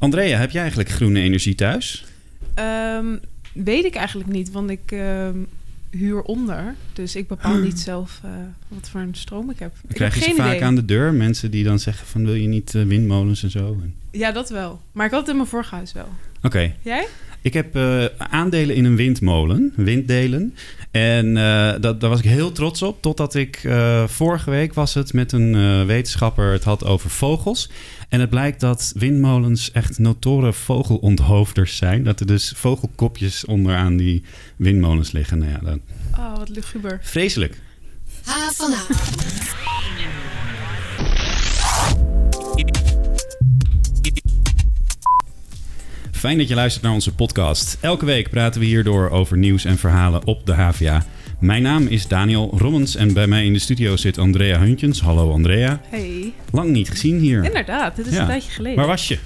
Andrea, heb jij eigenlijk groene energie thuis? Ehm, weet ik eigenlijk niet, want ik ehm, huur onder. Dus ik bepaal niet zelf eh, wat voor een stroom ik heb. Dan ik krijg je ze vaak idee. aan de deur. Mensen die dan zeggen van wil je niet eh, windmolens en zo. Ja, dat wel. Maar ik had het in mijn vorige huis wel. Oké, Jij? ik heb eh, aandelen in een windmolen, winddelen. En dat, daar was ik heel trots op. Totdat ik vorige week was het met een wetenschapper het had over vogels. En het blijkt dat windmolens echt notoren vogelonthoofders zijn. Dat er dus vogelkopjes onderaan die windmolens liggen. Nou ja, dat... Oh, wat luguber. vreselijk. H van. Fijn dat je luistert naar onze podcast. Elke week praten we hierdoor over nieuws en verhalen op de HVA. Mijn naam is Daniel Rommens en bij mij in de studio zit Andrea Huntjens. Hallo Andrea. Hey. Lang niet gezien hier. Inderdaad, dit is Ja. een tijdje geleden. Waar was je?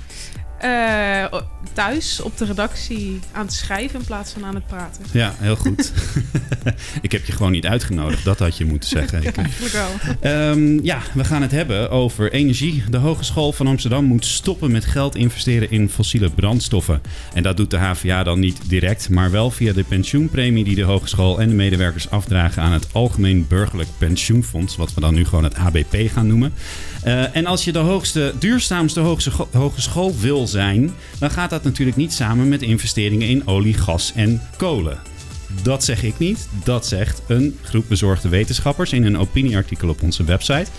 Eh, thuis op de redactie aan het schrijven in plaats van aan het praten. Ja, heel goed. ik heb je gewoon niet uitgenodigd, dat had je moeten zeggen. Ik- Eigenlijk wel. Ehm, ja, we gaan het hebben over energie. De Hogeschool van Amsterdam moet stoppen met geld investeren in fossiele brandstoffen. En dat doet de HVA dan niet direct, maar wel via de pensioenpremie die de hogeschool en de medewerkers afdragen aan het Algemeen Burgerlijk Pensioenfonds, wat we dan nu gewoon het ABP gaan noemen. Eh, en als je de hoogste, duurzaamste hogeschool wil zijn, dan gaat dat natuurlijk niet samen met investeringen in olie, gas en kolen. Dat zeg ik niet. Dat zegt een groep bezorgde wetenschappers in een opinieartikel op onze website.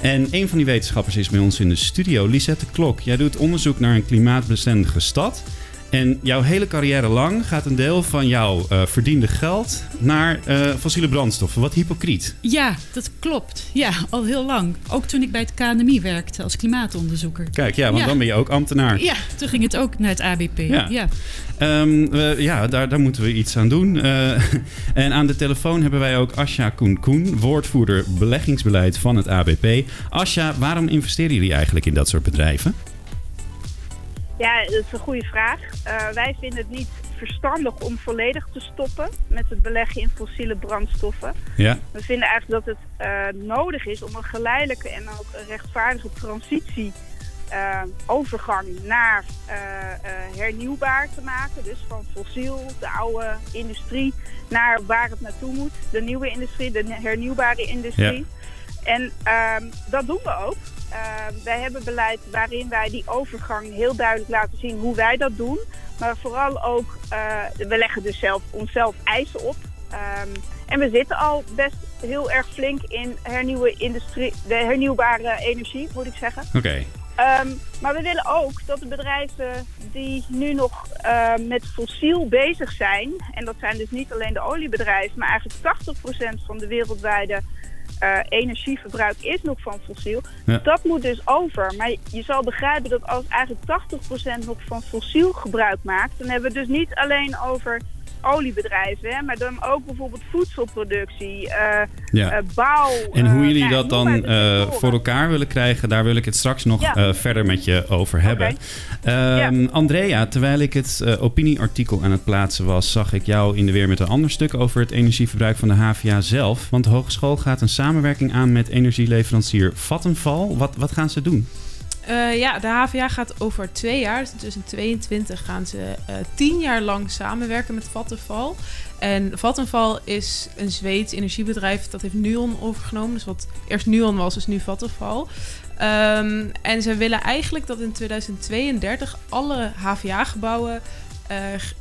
En een van die wetenschappers is bij ons in de studio, Lisette Klok. Jij doet onderzoek naar een klimaatbestendige stad. En jouw hele carrière lang gaat een deel van jouw eh, verdiende geld naar eh, fossiele brandstoffen. Wat hypocriet. Ja, dat klopt. Ja, al heel lang. Ook toen ik bij het KNMI werkte als klimaatonderzoeker. Kijk, ja, want Ja. dan ben je ook ambtenaar. Ja, toen ging het ook naar het ABP. Ja. Ja. Ehm, ja, daar, daar moeten we iets aan doen. Eh, en aan de telefoon hebben wij ook Asja Koen Koen, woordvoerder beleggingsbeleid van het ABP. Asja, waarom investeren jullie eigenlijk in dat soort bedrijven? Ja, dat is een goede vraag. Eh, wij vinden het niet verstandig om volledig te stoppen met het beleggen in fossiele brandstoffen. Ja, We vinden eigenlijk dat het eh, nodig is om een geleidelijke en ook een rechtvaardige transitie, eh, overgang naar hernieuwbaar te maken. Dus van fossiel, de oude industrie, naar waar het naartoe moet. De nieuwe industrie, de hernieuwbare industrie. En ehm, dat doen we ook. Ehm, wij hebben beleid waarin wij die overgang heel duidelijk laten zien hoe wij dat doen. Maar vooral ook, eh, we leggen dus zelf, onszelf eisen op. Ehm, en we zitten al best heel erg flink in hernieuwe industrie, de hernieuwbare energie, moet ik zeggen. oké. Ehm, maar we willen ook dat de bedrijven die nu nog eh, met fossiel bezig zijn, en dat zijn dus niet alleen de oliebedrijven, maar eigenlijk 80% van de wereldwijde eh, energieverbruik is nog van fossiel. Ja. Dat moet dus over. Maar je zal begrijpen dat als eigenlijk 80% nog van fossiel gebruik maakt, dan hebben we het dus niet alleen over oliebedrijven, hè, maar dan ook bijvoorbeeld voedselproductie, eh, Ja. eh, bouw. En eh, hoe jullie nou, dat dan eh, voor elkaar willen krijgen, daar wil ik het straks nog Ja. eh, verder met je over hebben. Ehm, Andrea, terwijl ik het eh, opinieartikel aan het plaatsen was, zag ik jou in de weer met een ander stuk over het energieverbruik van de HVA zelf. Want de hogeschool gaat een samenwerking aan met energieleverancier Vattenfall. Wat, wat gaan ze doen? Eh, ja, de HVA gaat over twee jaar, dus in 2022, gaan ze eh, tien jaar lang samenwerken met Vattenfall. En Vattenfall is een Zweeds energiebedrijf dat heeft Nuon overgenomen. Dus wat eerst Nuon was, is nu Vattenfall. Ehm, en ze willen eigenlijk dat in 2032 alle HVA-gebouwen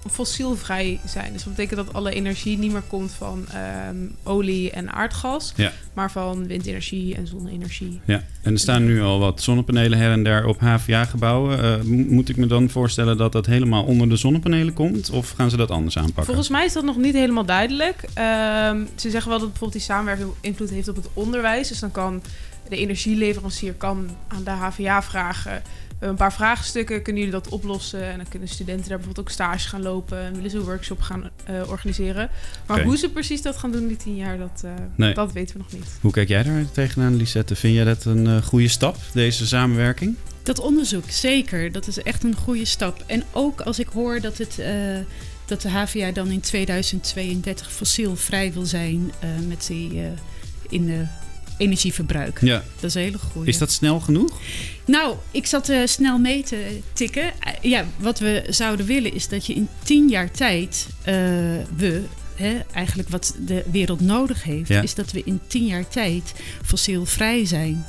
fossielvrij zijn. Dus dat betekent dat alle energie niet meer komt van ehm, olie en aardgas, Ja. maar van windenergie en zonne-energie. Ja, en er staan nu al wat zonnepanelen her en der op HVA-gebouwen. Eh, mo- moet ik me dan voorstellen dat dat helemaal onder de zonnepanelen komt? Of gaan ze dat anders aanpakken? Volgens mij is dat nog niet helemaal duidelijk. Ehm, ze zeggen wel dat bijvoorbeeld die samenwerking invloed heeft op het onderwijs. Dus dan kan de energieleverancier kan aan de HVA vragen... een paar vraagstukken, kunnen jullie dat oplossen? En dan kunnen studenten daar bijvoorbeeld ook stage gaan lopen... en willen ze een workshop gaan eh, organiseren. Maar hoe ze precies dat gaan doen die tien jaar, dat, eh, Nee. dat weten we nog niet. Hoe kijk jij daar tegenaan, Lisette? Vind jij dat een eh, goede stap, deze samenwerking? Dat onderzoek, zeker. Dat is echt een goede stap. En ook als ik hoor dat, het, eh, dat de HVA dan in 2032 fossielvrij wil zijn eh, met die, eh, in de energieverbruik. Ja. Dat is een hele goede. Is dat snel genoeg? Nou, ik zat uh, snel mee te tikken. Uh, ja, wat we zouden willen is dat je in tien jaar tijd uh, we. Hè, eigenlijk wat de wereld nodig heeft, ja. is dat we in tien jaar tijd fossielvrij zijn.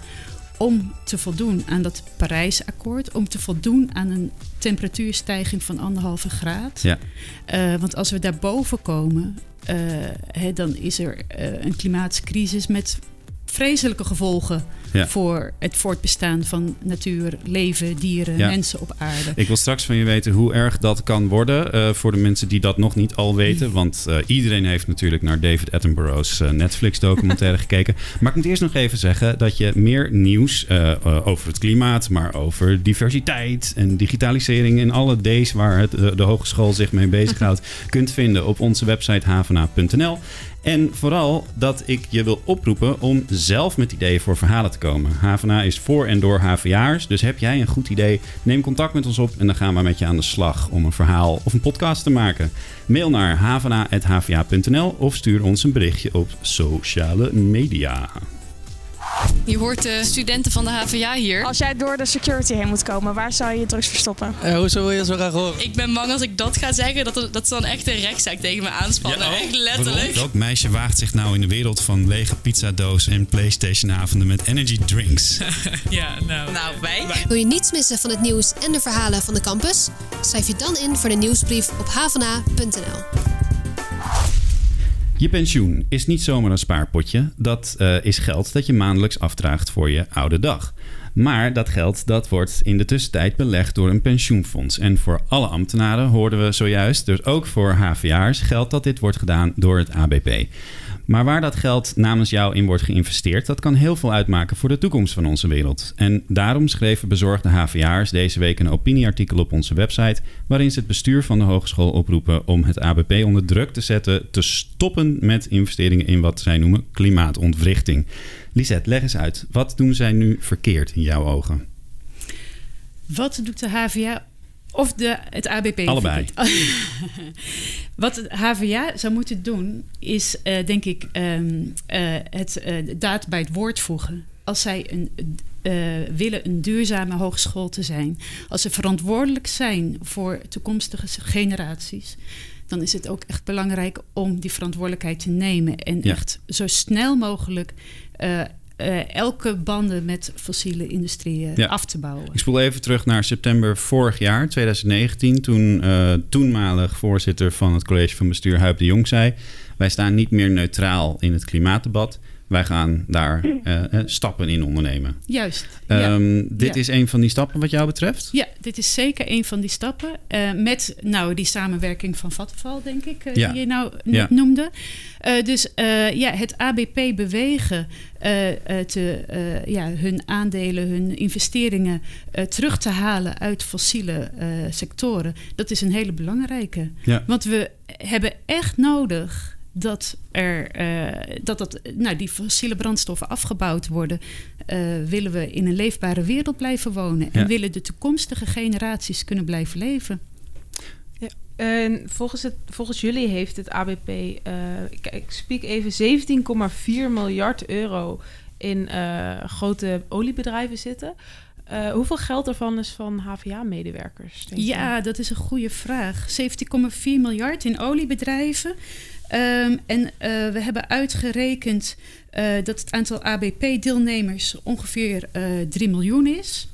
Om te voldoen aan dat Parijsakkoord, om te voldoen aan een temperatuurstijging van anderhalve graad. Ja. want als we daarboven komen, hè, dan is er een klimaatcrisis met vreselijke gevolgen ja. voor het voortbestaan van natuur, leven, dieren, Ja. mensen op aarde. Ik wil straks van je weten hoe erg dat kan worden. eh, voor de mensen die dat nog niet al weten. Want eh, iedereen heeft natuurlijk naar David Attenborough's eh, Netflix-documentaire gekeken. Maar ik moet eerst nog even zeggen dat je meer nieuws over het klimaat, maar over diversiteit en digitalisering en alle D's waar het, de hogeschool zich mee bezighoudt, kunt vinden op onze website havena.nl. En vooral dat ik je wil oproepen om zelf met ideeën voor verhalen te komen. Is voor en door HVA'ers, dus heb jij een goed idee? Neem contact met ons op en dan gaan we met je aan de slag om een verhaal of een podcast te maken. Mail naar havena.hva.nl of stuur ons een berichtje op sociale media. Je hoort de studenten van de HVA hier. Als jij door de security heen moet komen, waar zou je je drugs verstoppen? Eh, hoezo wil je dat zo graag horen? Ik ben bang als ik dat ga zeggen, dat, dat ze dan echt een rechtszaak tegen me aanspannen. echt letterlijk. Welk meisje waagt zich nou in de wereld van lege pizzadozen en PlayStation-avonden met energy drinks? Ja, nou. Nou, wij. Wil je niets missen van het nieuws en de verhalen van de campus? Schrijf je dan in voor de nieuwsbrief op havena.nl. Je pensioen is niet zomaar een spaarpotje. Dat eh, is geld dat je maandelijks afdraagt voor je oude dag. Maar dat geld dat wordt in de tussentijd belegd door een pensioenfonds. En voor alle ambtenaren hoorden we zojuist, dus ook voor HVA'ers, geldt dat dit wordt gedaan door het ABP. Maar waar dat geld namens jou in wordt geïnvesteerd, dat kan heel veel uitmaken voor de toekomst van onze wereld. En daarom schreven bezorgde HVA'ers deze week een opinieartikel op onze website, waarin ze het bestuur van de hogeschool oproepen om het ABP onder druk te zetten te stoppen met investeringen in wat zij noemen klimaatontwrichting. Lisette, leg eens uit. Wat doen zij nu verkeerd in jouw ogen? Wat doet de HVA of de, het ABP? Allebei. Wat het HVA zou moeten doen, is eh, denk ik ehm, eh, het eh, de daad bij het woord voegen. Als zij een, willen een duurzame hogeschool te zijn, als ze verantwoordelijk zijn voor toekomstige generaties, dan is het ook echt belangrijk om die verantwoordelijkheid te nemen en Ja. echt zo snel mogelijk eh, eh, elke banden met fossiele industrieën Ja. af te bouwen. Ik spoel even terug naar september vorig jaar, 2019, toen eh, toenmalig voorzitter van het college van bestuur Huip de Jong zei: Wij staan niet meer neutraal in het klimaatdebat. Wij gaan daar eh, eh, stappen in ondernemen. Juist. ja. Ehm, dit Ja. is een van die stappen wat jou betreft? Ja, dit is zeker een van die stappen. eh, met nou, die samenwerking van Vattenfall, denk ik, eh, Ja. die je nou net noemde. Dus ja, het ABP bewegen te, ja, hun aandelen, hun investeringen terug te halen uit fossiele sectoren. Dat is een hele belangrijke. Ja. Want we hebben echt nodig dat, er, eh, dat, dat nou, die fossiele brandstoffen afgebouwd worden. Eh, willen we in een leefbare wereld blijven wonen. En Ja. willen de toekomstige generaties kunnen blijven leven. En volgens, het, volgens jullie heeft het ABP, eh, ik, ik spreek even, 17,4 miljard euro in eh, grote oliebedrijven zitten. Eh, hoeveel geld daarvan is van HVA-medewerkers? je? Ja, dat is een goede vraag. 17,4 miljard in oliebedrijven. Ehm, en eh, we hebben uitgerekend eh, dat het aantal ABP-deelnemers ongeveer eh 3 miljoen is.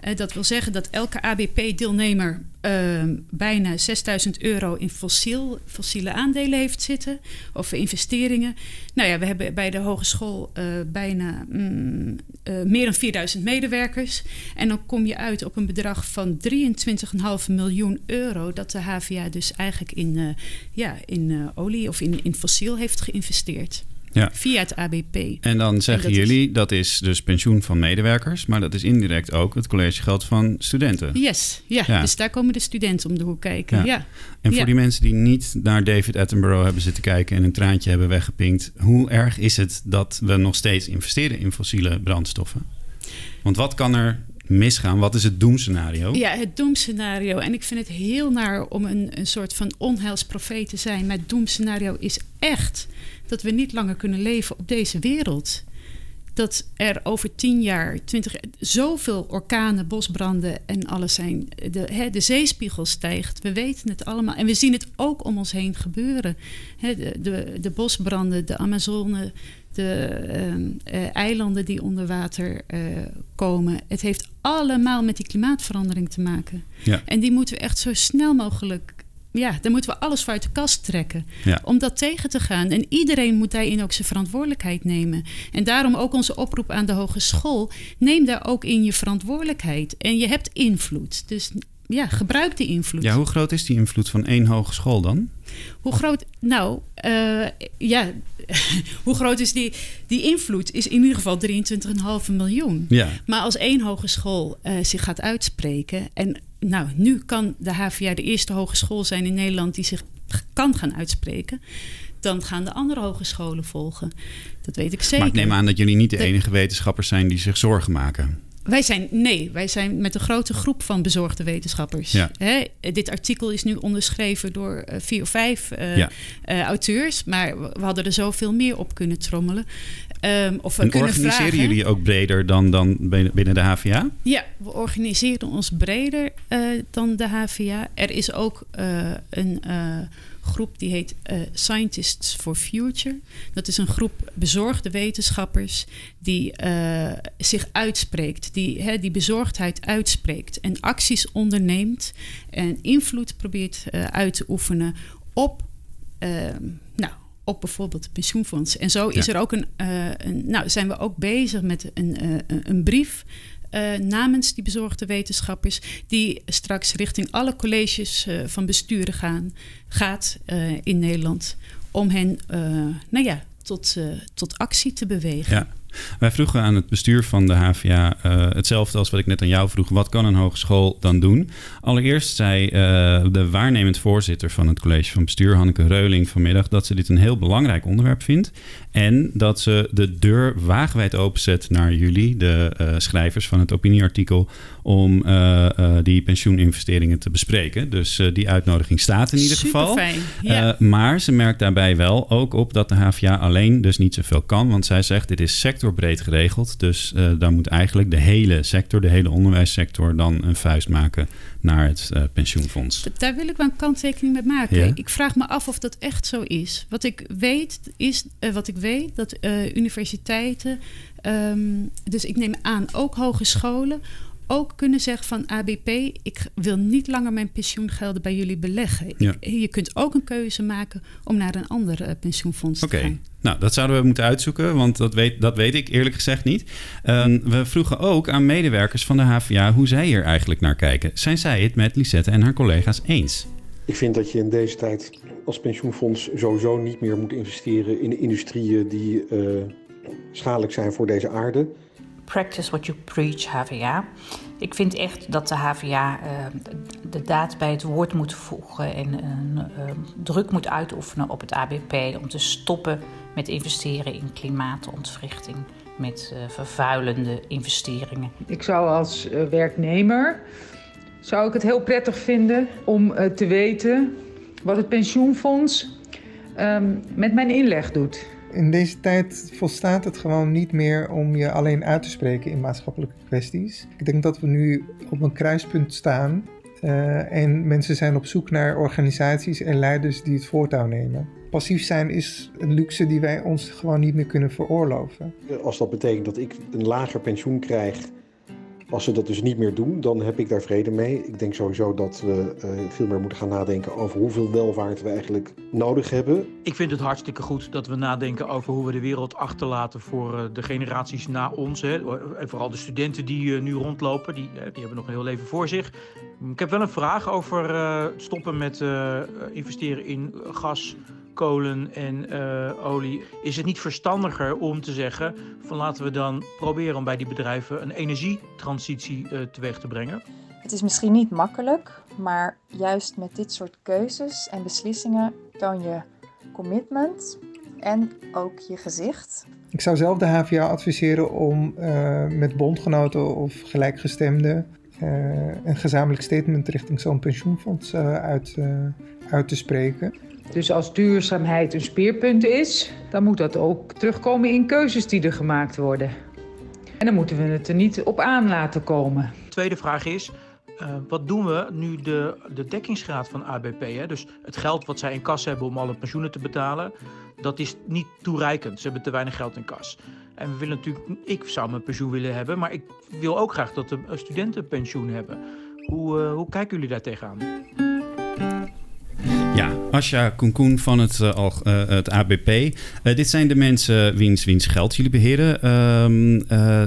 Eh, dat wil zeggen dat elke ABP-deelnemer ehm, bijna 6000 euro in fossiel, fossiele aandelen heeft zitten. Of investeringen. Nou ja, we hebben bij de hogeschool eh, bijna mm, eh, meer dan 4000 medewerkers. En dan kom je uit op een bedrag van 23,5 miljoen euro. Dat de HVA dus eigenlijk in, ja, in olie of in, in fossiel heeft geïnvesteerd. Ja. Via het ABP. En dan zeggen is- jullie dat is dus pensioen van medewerkers, maar dat is indirect ook het collegegeld van studenten. Yes, ja, Ja. Dus daar komen de studenten om de hoek kijken. Ja. Ja. En voor die mensen die niet naar David Attenborough hebben zitten kijken en een traantje hebben weggepinkt, hoe erg is het dat we nog steeds investeren in fossiele brandstoffen? Want wat kan er misgaan? Wat is het doemscenario? Ja, het doemscenario. En ik vind het heel naar om een, een soort van onheilsprofeet te zijn. Maar het doemscenario is echt dat we niet langer kunnen leven op deze wereld. dat er over tien jaar, twintig zoveel orkanen, bosbranden en alles zijn. De, hè, de zeespiegel stijgt. We weten het allemaal. En we zien het ook om ons heen gebeuren. Hè, de, de, de, bosbranden, de Amazone, de ehm, eh, eilanden die onder water uh, komen. Het heeft allemaal met die klimaatverandering te maken. Ja. En die moeten we echt zo snel mogelijk ja, dan moeten we alles voor uit de kast trekken. Om dat tegen te gaan. En iedereen moet daarin ook zijn verantwoordelijkheid nemen. En daarom ook onze oproep aan de hogeschool. Neem daar ook in je verantwoordelijkheid. En je hebt invloed. Dus ja, gebruik die invloed. Ja, hoe groot is die invloed van één hogeschool dan? Hoe groot? Nou, uh, ja, hoe groot is die, die invloed? Is in ieder geval 23,5 miljoen. Ja. Maar als één hogeschool uh, zich gaat uitspreken... en nou, nu kan de HVA de eerste hogeschool zijn in Nederland... die zich kan gaan uitspreken dan gaan de andere hogescholen volgen. Dat weet ik zeker. Maar ik neem aan dat jullie niet de enige wetenschappers zijn die zich zorgen maken. Wij zijn, nee, wij zijn met een grote groep van bezorgde wetenschappers. Hè, dit artikel is nu onderschreven door uh, vier of vijf uh, uh, auteurs, maar we hadden er zoveel meer op kunnen trommelen. Um, of we en kunnen organiseren vragen, jullie ook breder dan, dan binnen de HVA? Ja, we organiseren ons breder dan de HVA. Er is ook een groep die heet uh, Scientists for Future. Dat is een groep bezorgde wetenschappers die uh, zich uitspreekt, die hè, die bezorgdheid uitspreekt en acties onderneemt en invloed probeert uh, uit te oefenen op, ehm, nou, op bijvoorbeeld het pensioenfonds. En zo is ja. er ook een, een, nou, zijn we ook bezig met een, een brief uh, namens die bezorgde wetenschappers, die straks richting alle colleges uh, van besturen gaan, gaat uh, in Nederland, om hen nou ja, tot, tot actie te bewegen. Ja. Wij vroegen aan het bestuur van de HVA uh, eh, hetzelfde als wat ik net aan jou vroeg. Wat kan een hogeschool dan doen? Allereerst zei uh, de waarnemend voorzitter van het college van bestuur, Hanneke Reuling, vanmiddag dat ze dit een heel belangrijk onderwerp vindt. En dat ze de deur wagenwijd openzet naar jullie, de uh, schrijvers van het opinieartikel, om die pensioeninvesteringen te bespreken. Dus die uitnodiging staat in ieder geval. Ja. maar ze merkt daarbij wel ook op dat de HVA alleen dus niet zoveel kan. Want zij zegt: dit is sector sectorbreed geregeld. Dus uh, daar moet eigenlijk de hele sector, de hele onderwijssector, dan een vuist maken naar het uh, pensioenfonds. Daar wil ik wel een kanttekening met maken. Ik vraag me af of dat echt zo is. Wat ik weet, is uh, wat ik weet dat universiteiten, um, dus ik neem aan ook hogescholen, ook kunnen zeggen van ABP, ik wil niet langer mijn pensioengelden bij jullie beleggen. Ja. je kunt ook een keuze maken om naar een ander uh, pensioenfonds te gaan. Nou, dat zouden we moeten uitzoeken, want dat weet, dat weet ik eerlijk gezegd niet. Uh, we vroegen ook aan medewerkers van de HVA hoe zij hier eigenlijk naar kijken. Zijn zij het met Lisette en haar collega's eens? Ik vind dat je in deze tijd als pensioenfonds sowieso niet meer moet investeren in industrieën die uh, schadelijk zijn voor deze aarde practice what you preach, HVA. Ik vind echt dat de HVA uh, eh, de daad bij het woord moet voegen en uh, druk moet uitoefenen op het ABP om te stoppen met investeren in klimaatontwrichting met uh, vervuilende investeringen. Ik zou als werknemer zou ik het heel prettig vinden om te weten wat het pensioenfonds um, met mijn inleg doet. In deze tijd volstaat het gewoon niet meer om je alleen uit te spreken in maatschappelijke kwesties. Ik denk dat we nu op een kruispunt staan uh, en mensen zijn op zoek naar organisaties en leiders die het voortouw nemen. Passief zijn is een luxe die wij ons gewoon niet meer kunnen veroorloven. Als dat betekent dat ik een lager pensioen krijg als ze dat dus niet meer doen, dan heb ik daar vrede mee. Ik denk sowieso dat we uh, veel meer moeten gaan nadenken over hoeveel welvaart we eigenlijk nodig hebben. Ik vind het hartstikke goed dat we nadenken over hoe we de wereld achterlaten voor uh, de generaties na ons. Hè. En vooral de studenten die uh, nu rondlopen, die, die hebben nog een heel leven voor zich. Ik heb wel een vraag over stoppen met investeren in gas kolen en uh, olie, is het niet verstandiger om te zeggen van laten we dan proberen om bij die bedrijven een energietransitie uh, teweeg te brengen? Het is misschien niet makkelijk, maar juist met dit soort keuzes en beslissingen toon je commitment en ook je gezicht. Ik zou zelf de HVA adviseren om uh, met bondgenoten of gelijkgestemden een gezamenlijk statement richting zo'n pensioenfonds uit, uit te spreken. Dus als duurzaamheid een speerpunt is, dan moet dat ook terugkomen in keuzes die er gemaakt worden. En dan moeten we het er niet op aan laten komen. Tweede vraag is, uh, wat doen we nu de, de dekkingsgraad van ABP? Hè? Dus het geld wat zij in kas hebben om alle pensioenen te betalen, dat is niet toereikend. Ze hebben te weinig geld in kas. En we willen natuurlijk, ik zou mijn pensioen willen hebben, maar ik wil ook graag dat de studenten pensioen hebben. Hoe, uh, hoe kijken jullie daar tegenaan? Ja, Asja Koenkoen van het, uh, het ABP. Dit zijn de mensen wiens, wiens geld jullie beheren.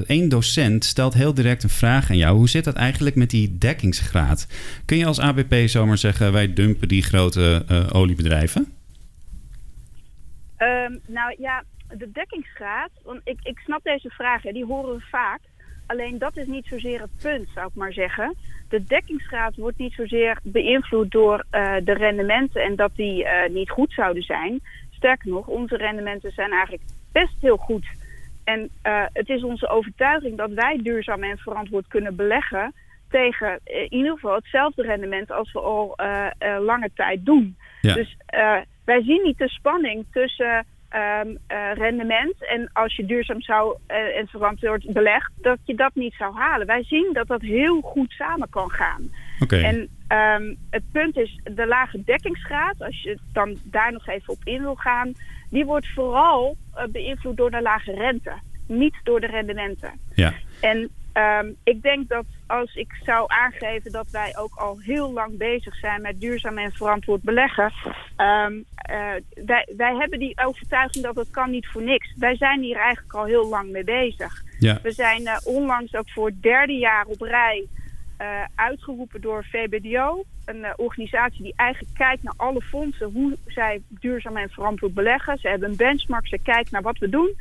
Eén docent stelt heel direct een vraag aan jou. Hoe zit dat eigenlijk met die dekkingsgraad? Kun je als ABP zomaar zeggen, wij dumpen die grote oliebedrijven? Um, nou ja, de dekkingsgraad, want ik, ik snap deze vragen, die horen we vaak. Alleen dat is niet zozeer het punt, zou ik maar zeggen. De dekkingsgraad wordt niet zozeer beïnvloed door uh, de rendementen en dat die uh, niet goed zouden zijn. Sterker nog, onze rendementen zijn eigenlijk best heel goed. En uh, het is onze overtuiging dat wij duurzaam en verantwoord kunnen beleggen tegen in ieder geval hetzelfde rendement als we al lange tijd doen. Ja. Dus wij zien niet de spanning tussen um, uh, rendement. En als je duurzaam zou uh, en verantwoord belegt, dat je dat niet zou halen. Wij zien dat dat heel goed samen kan gaan. Okay. En um, het punt is, de lage dekkingsgraad, als je dan daar nog even op in wil gaan, die wordt vooral uh, beïnvloed door de lage rente, niet door de rendementen. Ja. En um, ik denk dat als ik zou aangeven dat wij ook al heel lang bezig zijn met duurzaam en verantwoord beleggen. Um, uh, wij, wij hebben die overtuiging dat het kan niet voor niks. Wij zijn hier eigenlijk al heel lang mee bezig. Ja. We zijn uh, onlangs ook voor het derde jaar op rij uh, uitgeroepen door VBDO. Een organisatie die eigenlijk kijkt naar alle fondsen, hoe zij duurzaam en verantwoord beleggen. Ze hebben een benchmark, ze kijken naar wat we doen.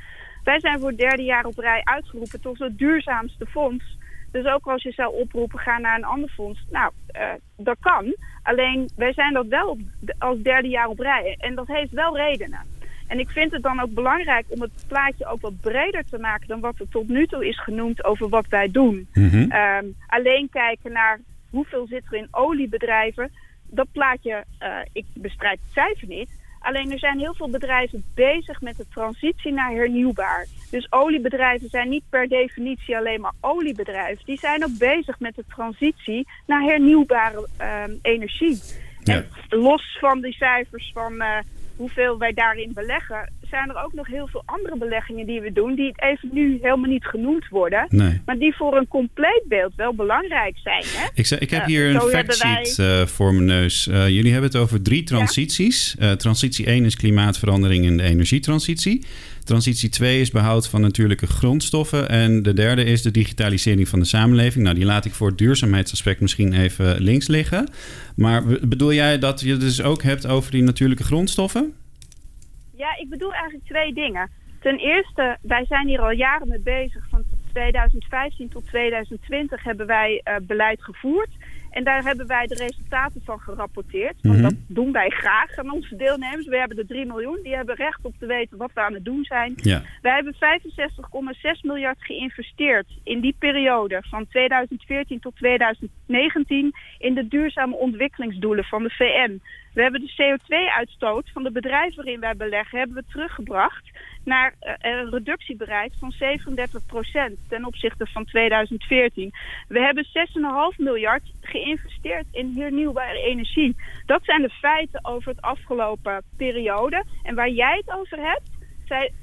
Wij zijn voor het derde jaar op rij uitgeroepen tot het duurzaamste fonds. Dus ook als je zou oproepen, ga naar een ander fonds. Nou, uh, dat kan. Alleen, wij zijn dat wel op, als derde jaar op rij. En dat heeft wel redenen. En ik vind het dan ook belangrijk om het plaatje ook wat breder te maken... dan wat er tot nu toe is genoemd over wat wij doen. Mm-hmm. Um, alleen kijken naar hoeveel zit er in oliebedrijven... dat plaatje, uh, ik bestrijd het cijfer niet... Alleen er zijn heel veel bedrijven bezig met de transitie naar hernieuwbaar. Dus oliebedrijven zijn niet per definitie alleen maar oliebedrijven. Die zijn ook bezig met de transitie naar hernieuwbare uh, energie. Ja. En los van die cijfers van uh, hoeveel wij daarin beleggen, zijn er ook nog heel veel andere beleggingen die we doen, die even nu helemaal niet genoemd worden, nee. maar die voor een compleet beeld wel belangrijk zijn. Hè? Ik, ik heb hier uh, een factsheet wij... uh, voor mijn neus. Uh, jullie hebben het over drie transities. Ja. transitie 1 is klimaatverandering en de energietransitie. Transitie 2 is behoud van natuurlijke grondstoffen. En de derde is de digitalisering van de samenleving. Nou, die laat ik voor het duurzaamheidsaspect misschien even links liggen. Maar bedoel jij dat je het dus ook hebt over die natuurlijke grondstoffen? Ja, ik bedoel eigenlijk twee dingen. Ten eerste, wij zijn hier al jaren mee bezig. Van 2015 tot 2020 hebben wij uh, beleid gevoerd. En daar hebben wij de resultaten van gerapporteerd. Want Mhm. dat doen wij graag aan onze deelnemers. We hebben de 3 miljoen. Die hebben recht op te weten wat we aan het doen zijn. Ja. Wij hebben 65,6 miljard geïnvesteerd in die periode van 2014 tot 2019 in de duurzame ontwikkelingsdoelen van de VN. We hebben de CO2-uitstoot van de bedrijven waarin wij beleggen hebben we teruggebracht naar uh, een reductie bereikt van 37% ten opzichte van 2014. We hebben 6,5 miljard geïnvesteerd in hernieuwbare energie. Dat zijn de feiten over het afgelopen periode. En waar jij het over hebt,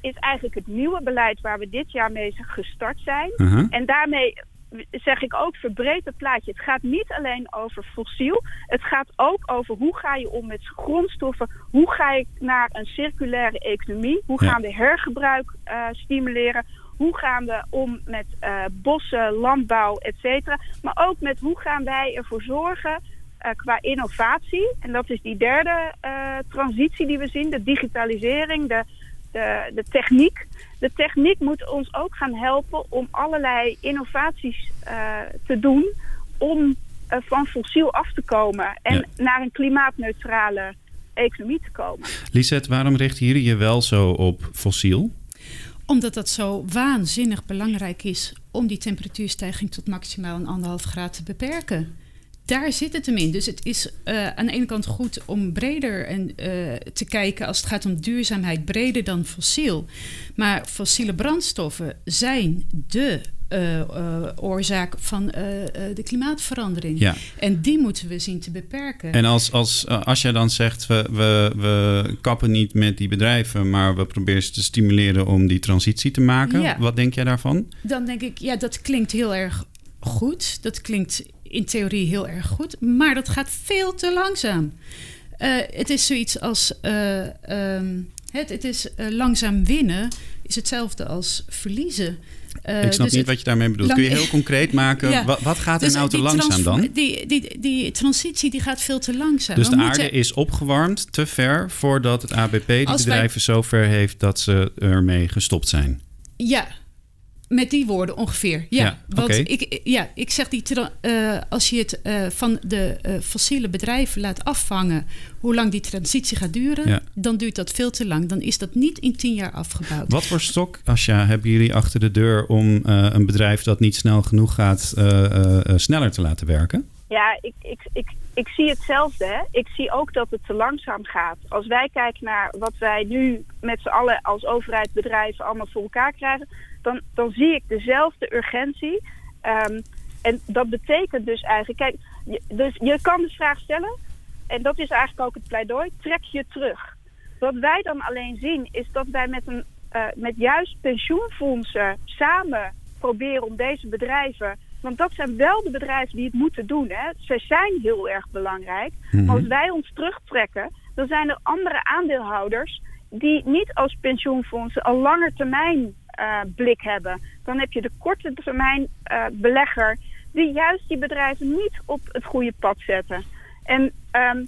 is eigenlijk het nieuwe beleid waar we dit jaar mee gestart zijn. Uh -huh. En daarmee zeg ik ook verbreed het plaatje. Het gaat niet alleen over fossiel. Het gaat ook over hoe ga je om met grondstoffen. Hoe ga je naar een circulaire economie. Hoe gaan we hergebruik uh, stimuleren. Hoe gaan we om met uh, bossen, landbouw, et cetera. Maar ook met hoe gaan wij ervoor zorgen uh, qua innovatie. En dat is die derde transitie die we zien. De digitalisering, de, de, de techniek. De techniek moet ons ook gaan helpen om allerlei innovaties uh, te doen om uh, van fossiel af te komen en Ja. naar een klimaatneutrale economie te komen. Lisette, waarom richten jullie je wel zo op fossiel? Omdat dat zo waanzinnig belangrijk is om die temperatuurstijging tot maximaal een anderhalf graad te beperken. Daar zit het hem in. Dus het is uh, aan de ene kant goed om breder en, uh, te kijken als het gaat om duurzaamheid, breder dan fossiel. Maar fossiele brandstoffen zijn de hoofdoorzaak van de klimaatverandering. Ja. En die moeten we zien te beperken. En als, als, als jij dan zegt, we, we, we kappen niet met die bedrijven, maar we proberen ze te stimuleren om die transitie te maken. Ja. Wat denk jij daarvan? Dan denk ik, ja, dat klinkt heel erg goed. Dat klinkt in theorie heel erg goed, maar dat gaat veel te langzaam. Uh, het is zoiets als. Uh, um, het, het is uh, langzaam winnen, is hetzelfde als verliezen. ik snap dus niet wat je daarmee bedoelt. Kun je heel concreet maken? ja. wat, wat, gaat dus een auto langzaam dan? Die, die, die transitie die gaat veel te langzaam. Dus We de moeten- aarde is opgewarmd te ver voordat het ABP wij- bedrijven zo ver heeft dat ze ermee gestopt zijn. Ja, met die woorden ongeveer. Ja, Ja, want ik, ja, ik zeg die eh, als je het eh, van de eh, fossiele bedrijven laat afvangen, hoe lang die transitie gaat duren, Ja. dan duurt dat veel te lang. Dan is dat niet in tien jaar afgebouwd. Wat voor stok, Asja, hebben jullie achter de deur om een bedrijf dat niet snel genoeg gaat sneller te laten werken? Ja, ik, ik, ik, ik zie hetzelfde. Hè. Ik zie ook dat het te langzaam gaat. Als wij kijken naar wat wij nu met z'n allen als overheid, bedrijven allemaal voor elkaar krijgen, dan, dan zie ik dezelfde urgentie. Ehm, en dat betekent dus eigenlijk, kijk, je, dus je kan de vraag stellen, en dat is eigenlijk ook het pleidooi, trek je terug. Wat wij dan alleen zien is dat wij met, een, eh, met juist pensioenfondsen samen proberen om deze bedrijven. Want dat zijn wel de bedrijven die het moeten doen. Hè. Zij zijn heel erg belangrijk. Mhm. Maar als wij ons terugtrekken, dan zijn er andere aandeelhouders die niet als pensioenfondsen een langer termijn eh, blik hebben. Dan heb je de korte termijn eh, belegger die juist die bedrijven niet op het goede pad zetten. En ehm,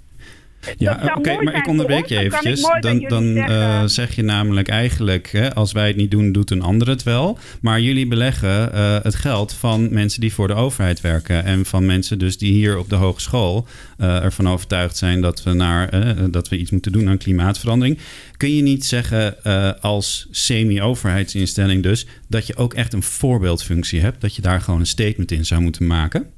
Ja, oké, maar ik onderbreek je. Dan eventjes. Dan, dan eh, zeg je namelijk eigenlijk, hè, als wij het niet doen, doet een ander het wel. Maar jullie beleggen eh, het geld van mensen die voor de overheid werken. En van mensen dus die hier op de hogeschool eh, ervan overtuigd zijn dat we, naar, dat we iets moeten doen aan klimaatverandering. Kun je niet zeggen als semi-overheidsinstelling dus, dat je ook echt een voorbeeldfunctie hebt? Dat je daar gewoon een statement in zou moeten maken?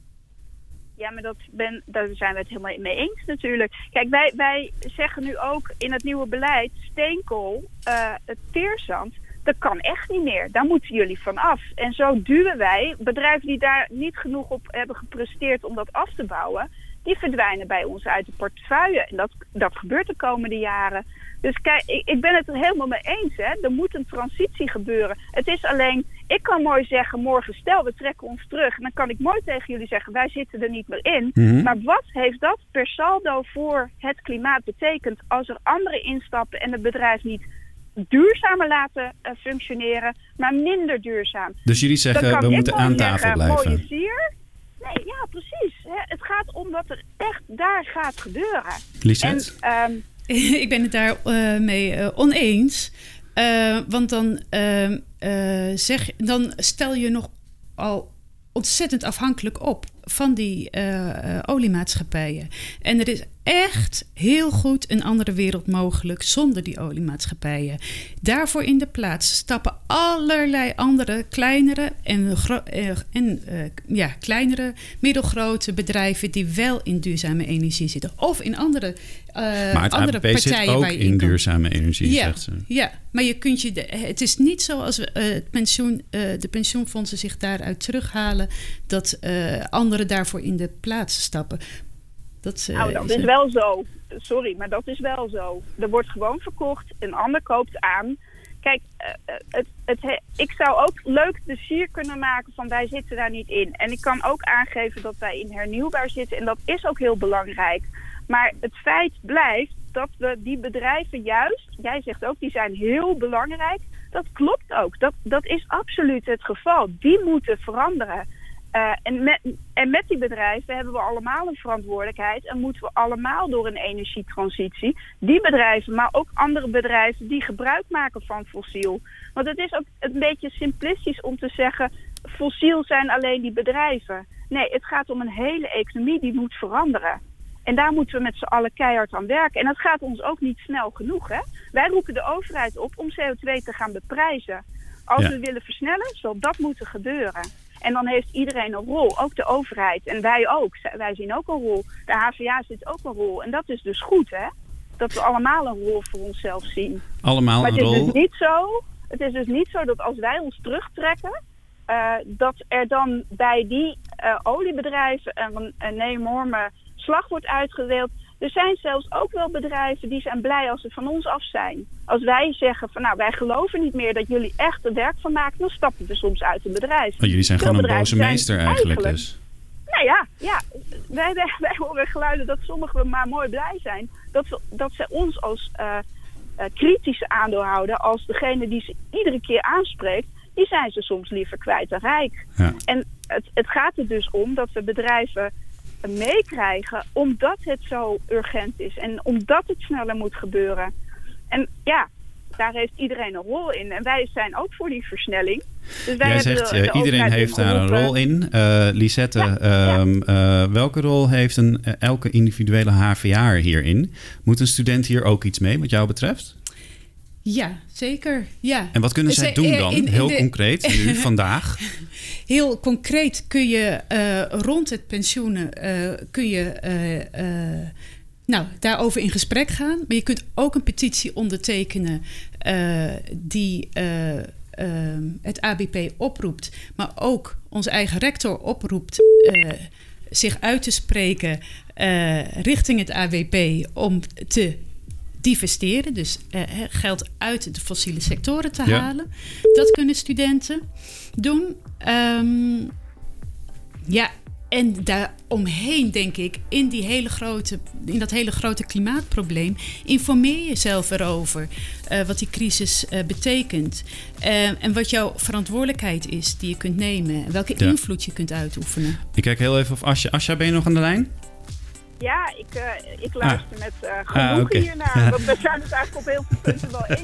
Ja, maar dat ben, daar zijn we het helemaal mee eens natuurlijk. Kijk, wij, wij zeggen nu ook in het nieuwe beleid... steenkool, eh, het teerzand, dat kan echt niet meer. Daar moeten jullie van af. En zo duwen wij bedrijven die daar niet genoeg op hebben gepresteerd... om dat af te bouwen, die verdwijnen bij ons uit de portefeuille. En dat, dat gebeurt de komende jaren. Dus kijk, ik, ik ben het er helemaal mee eens. Hè. Er moet een transitie gebeuren. Het is alleen, ik kan mooi zeggen, morgen stel we trekken ons terug. En dan kan ik mooi tegen jullie zeggen, wij zitten er niet meer in. Mhm. Maar wat heeft dat per saldo voor het klimaat betekend als er anderen instappen en het bedrijf niet duurzamer laten eh, functioneren, maar minder duurzaam? Dus jullie zeggen, we moeten aan tafel zeggen, blijven. Mooie sier. Nee, ja, precies. Het gaat om wat er echt daar gaat gebeuren. Lisette? En, ehm, ik ben het daar eh, mee eh, oneens. Eh, want dan, ehm, eh, zeg, dan stel je nog al ontzettend afhankelijk op van die eh, eh, oliemaatschappijen. En er is echt heel goed een andere wereld mogelijk zonder die oliemaatschappijen. Daarvoor in de plaats stappen allerlei andere kleinere en, eh, en ja, kleinere, middelgrote bedrijven die wel in duurzame energie zitten. Of in andere, eh, Maar het andere ABP zit partijen ook waar je in duurzame energie, ja, zegt ze. Ja, maar je kunt je de, het is niet zo als we, eh, het pensioen, de pensioenfondsen zich daaruit terughalen, dat eh, anderen daarvoor in de plaats stappen. Dat, eh, Nou, dat is wel zo. Sorry, maar dat is wel zo. Er wordt gewoon verkocht, een ander koopt aan. Kijk, eh, eh, het, het, he- ik zou ook leuk de sier kunnen maken van wij zitten daar niet in. En ik kan ook aangeven dat wij in hernieuwbaar zitten. En dat is ook heel belangrijk. Maar het feit blijft dat we die bedrijven juist, jij zegt ook, die zijn heel belangrijk. Dat klopt ook. Dat, dat is absoluut het geval. Die moeten veranderen. Eh, en, met, en met die bedrijven hebben we allemaal een verantwoordelijkheid en moeten we allemaal door een energietransitie. Die bedrijven, maar ook andere bedrijven die gebruik maken van fossiel. Want het is ook een beetje simplistisch om te zeggen: fossiel zijn alleen die bedrijven. Nee, het gaat om een hele economie die moet veranderen. En daar moeten we met z'n allen keihard aan werken. En dat gaat ons ook niet snel genoeg. Hè? Wij roepen de overheid op om CO2 te gaan beprijzen. Als Ja. we willen versnellen, zal dat moeten gebeuren. En dan heeft iedereen een rol, ook de overheid. En wij ook. Wij zien ook een rol. De HVA zit ook een rol. En dat is dus goed, hè? Dat we allemaal een rol voor onszelf zien. Allemaal maar een het is rol. dus niet zo. Het is dus niet zo dat als wij ons terugtrekken, eh, dat er dan bij die eh, oliebedrijven een, een enorme slag wordt uitgedeeld. Er zijn zelfs ook wel bedrijven die zijn blij als ze van ons af zijn. Als wij zeggen van nou wij geloven niet meer dat jullie echt er werk van maken, dan stappen we soms uit het bedrijf. Oh, jullie zijn Veel gewoon een boze meester eigenlijk, dus. Nou ja, ja. Wij, wij, wij horen geluiden dat sommigen maar mooi blij zijn. Dat, we, dat ze ons als eh, eh, kritische aandeelhouder, als degene die ze iedere keer aanspreekt, die zijn ze soms liever kwijt dan rijk. Ja. En het, het gaat er dus om dat we bedrijven meekrijgen omdat het zo urgent is en omdat het sneller moet gebeuren. En ja, daar heeft iedereen een rol in. En wij zijn ook voor die versnelling. Dus wij Jij zegt, de- eh, de iedereen heeft daar een rol in. Eh Lisette, ehm, eh, welke rol heeft een, elke individuele HVA'er hierin? Moet een student hier ook iets mee wat jou betreft? Ja, zeker. Ja. En wat kunnen zij Ze- doen eh, dan? in- in Heel de- concreet, nu, vandaag. Heel concreet kun je eh, rond het pensioenen eh, kun je eh, eh, nou, daarover in gesprek gaan. Maar je kunt ook een petitie ondertekenen eh, die eh, het ABP oproept, maar ook onze eigen rector oproept eh, zich uit te spreken eh, richting het ABP om te divesteren, dus eh, geld uit de fossiele sectoren te Ja. halen. Dat kunnen studenten doen. Ehm, ja, en daaromheen denk ik, in, die hele grote, in dat hele grote klimaatprobleem, informeer jezelf erover eh, wat die crisis eh, betekent. En wat jouw verantwoordelijkheid is die je kunt nemen. En welke Ja. invloed je kunt uitoefenen. Ik kijk heel even of Asja... Asja, ben je nog aan de lijn? Ja, ik, eh, ik luister met eh Ah, genoegen oké. hiernaar. Want we zijn het eigenlijk op heel veel punten wel eens.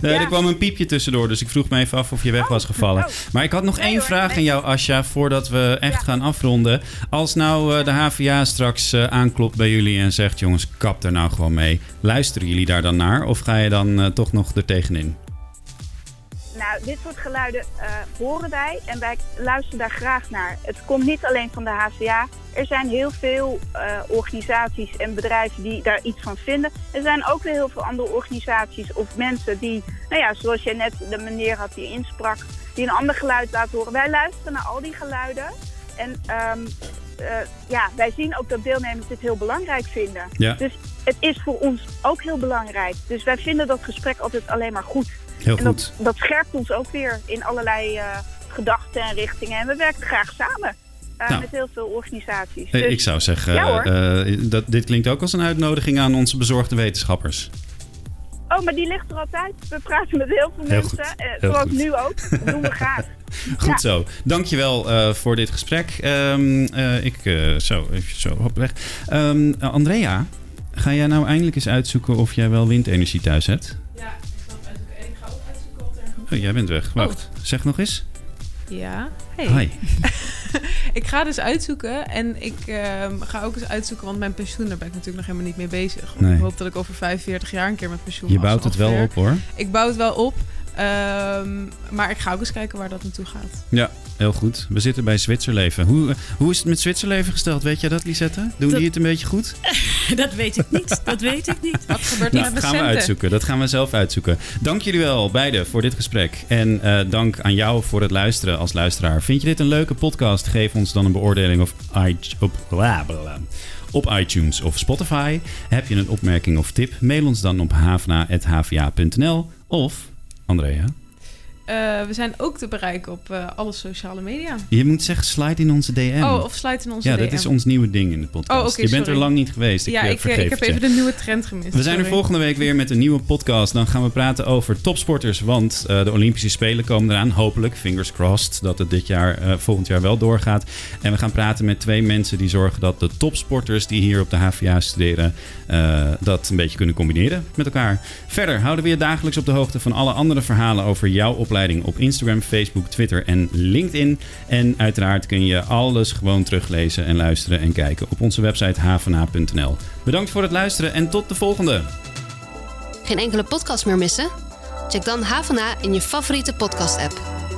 Nee, Ja. Er kwam een piepje tussendoor, dus ik vroeg me even af of je weg was gevallen. oh. Maar ik had nog één vraag aan jou, Asja, voordat we echt gaan afronden. Als nou eh, de HVA straks aanklopt bij jullie en zegt... jongens, kap er nou gewoon mee. Luisteren jullie daar dan naar of ga je dan toch nog er tegenin? Nou, dit soort geluiden eh, horen wij en wij luisteren daar graag naar. Het komt niet alleen van de HCA. Er zijn heel veel eh, organisaties en bedrijven die daar iets van vinden. Er zijn ook weer heel veel andere organisaties of mensen die, nou ja, zoals jij net de meneer had die insprak, die een ander geluid laten horen. Wij luisteren naar al die geluiden. En ehm, eh, ja, wij zien ook dat deelnemers dit heel belangrijk vinden. Ja. Dus het is voor ons ook heel belangrijk. Dus wij vinden dat gesprek altijd alleen maar goed. Heel en goed. Dat, dat scherpt ons ook weer in allerlei eh, gedachten en richtingen. En we werken graag samen eh, Nou. met heel veel organisaties. Dus- ik zou zeggen, Ja, eh, dat, dit klinkt ook als een uitnodiging aan onze bezorgde wetenschappers. Oh, maar die ligt er altijd. We praten met heel veel Heel mensen. Heel zoals goed. nu ook. Dat doen we graag. Goed Ja. zo. Dankjewel eh voor dit gesprek. Ehm, eh, ik, zo, even zo, hop weg. Ehm, eh, Andrea, ga jij nou eindelijk eens uitzoeken of jij wel windenergie thuis hebt? Oh, jij bent weg. Wacht, zeg nog eens. Ja, hey. Hi. ik ga dus uitzoeken en ik ehm, ga ook eens uitzoeken, want mijn pensioen, daar ben ik natuurlijk nog helemaal niet mee bezig. Nee. Ik hoop dat ik over 45 jaar een keer met pensioen Je bouwt het wel op, hoor. Ik bouw het wel op, ehm, maar ik ga ook eens kijken waar dat naartoe gaat. Ja, heel goed. We zitten bij Zwitserleven. Hoe, eh, hoe is het met Zwitserleven gesteld? Weet jij dat, Lisette? Doen Dat- die het een beetje goed? dat weet ik niet. Dat weet ik niet. Wat gebeurt Nou, gaan we uitzoeken. Dat gaan we zelf uitzoeken. Dank jullie wel, beiden, voor dit gesprek. En eh, dank aan jou voor het luisteren als luisteraar. Vind je dit een leuke podcast? Geef ons dan een beoordeling of op, op iTunes of Spotify. Heb je een opmerking of tip? Mail ons dan op havena.hva.nl of, Andrea, Eh, we zijn ook te bereiken op eh, alle sociale media. je moet zeggen slide in onze DM. Oh, of sluit in onze Ja, DM. dat is ons nieuwe ding in de podcast. Oh, je bent er lang niet geweest. Ik, ja, eh, ik, ik heb even de nieuwe trend gemist. We zijn er volgende week weer met een nieuwe podcast. Dan gaan we praten over topsporters. Want de Olympische Spelen komen eraan. Hopelijk, fingers crossed, dat het dit jaar, volgend jaar wel doorgaat. En we gaan praten met twee mensen die zorgen dat de topsporters die hier op de HVA studeren, dat een beetje kunnen combineren met elkaar. Verder houden we je dagelijks op de hoogte van alle andere verhalen over jouw op Instagram, Facebook, Twitter en LinkedIn. En uiteraard kun je alles gewoon teruglezen en luisteren en kijken op onze website havena.nl. Bedankt voor het luisteren en tot de volgende. Geen enkele podcast meer missen? Check dan Havana in je favoriete podcast-app.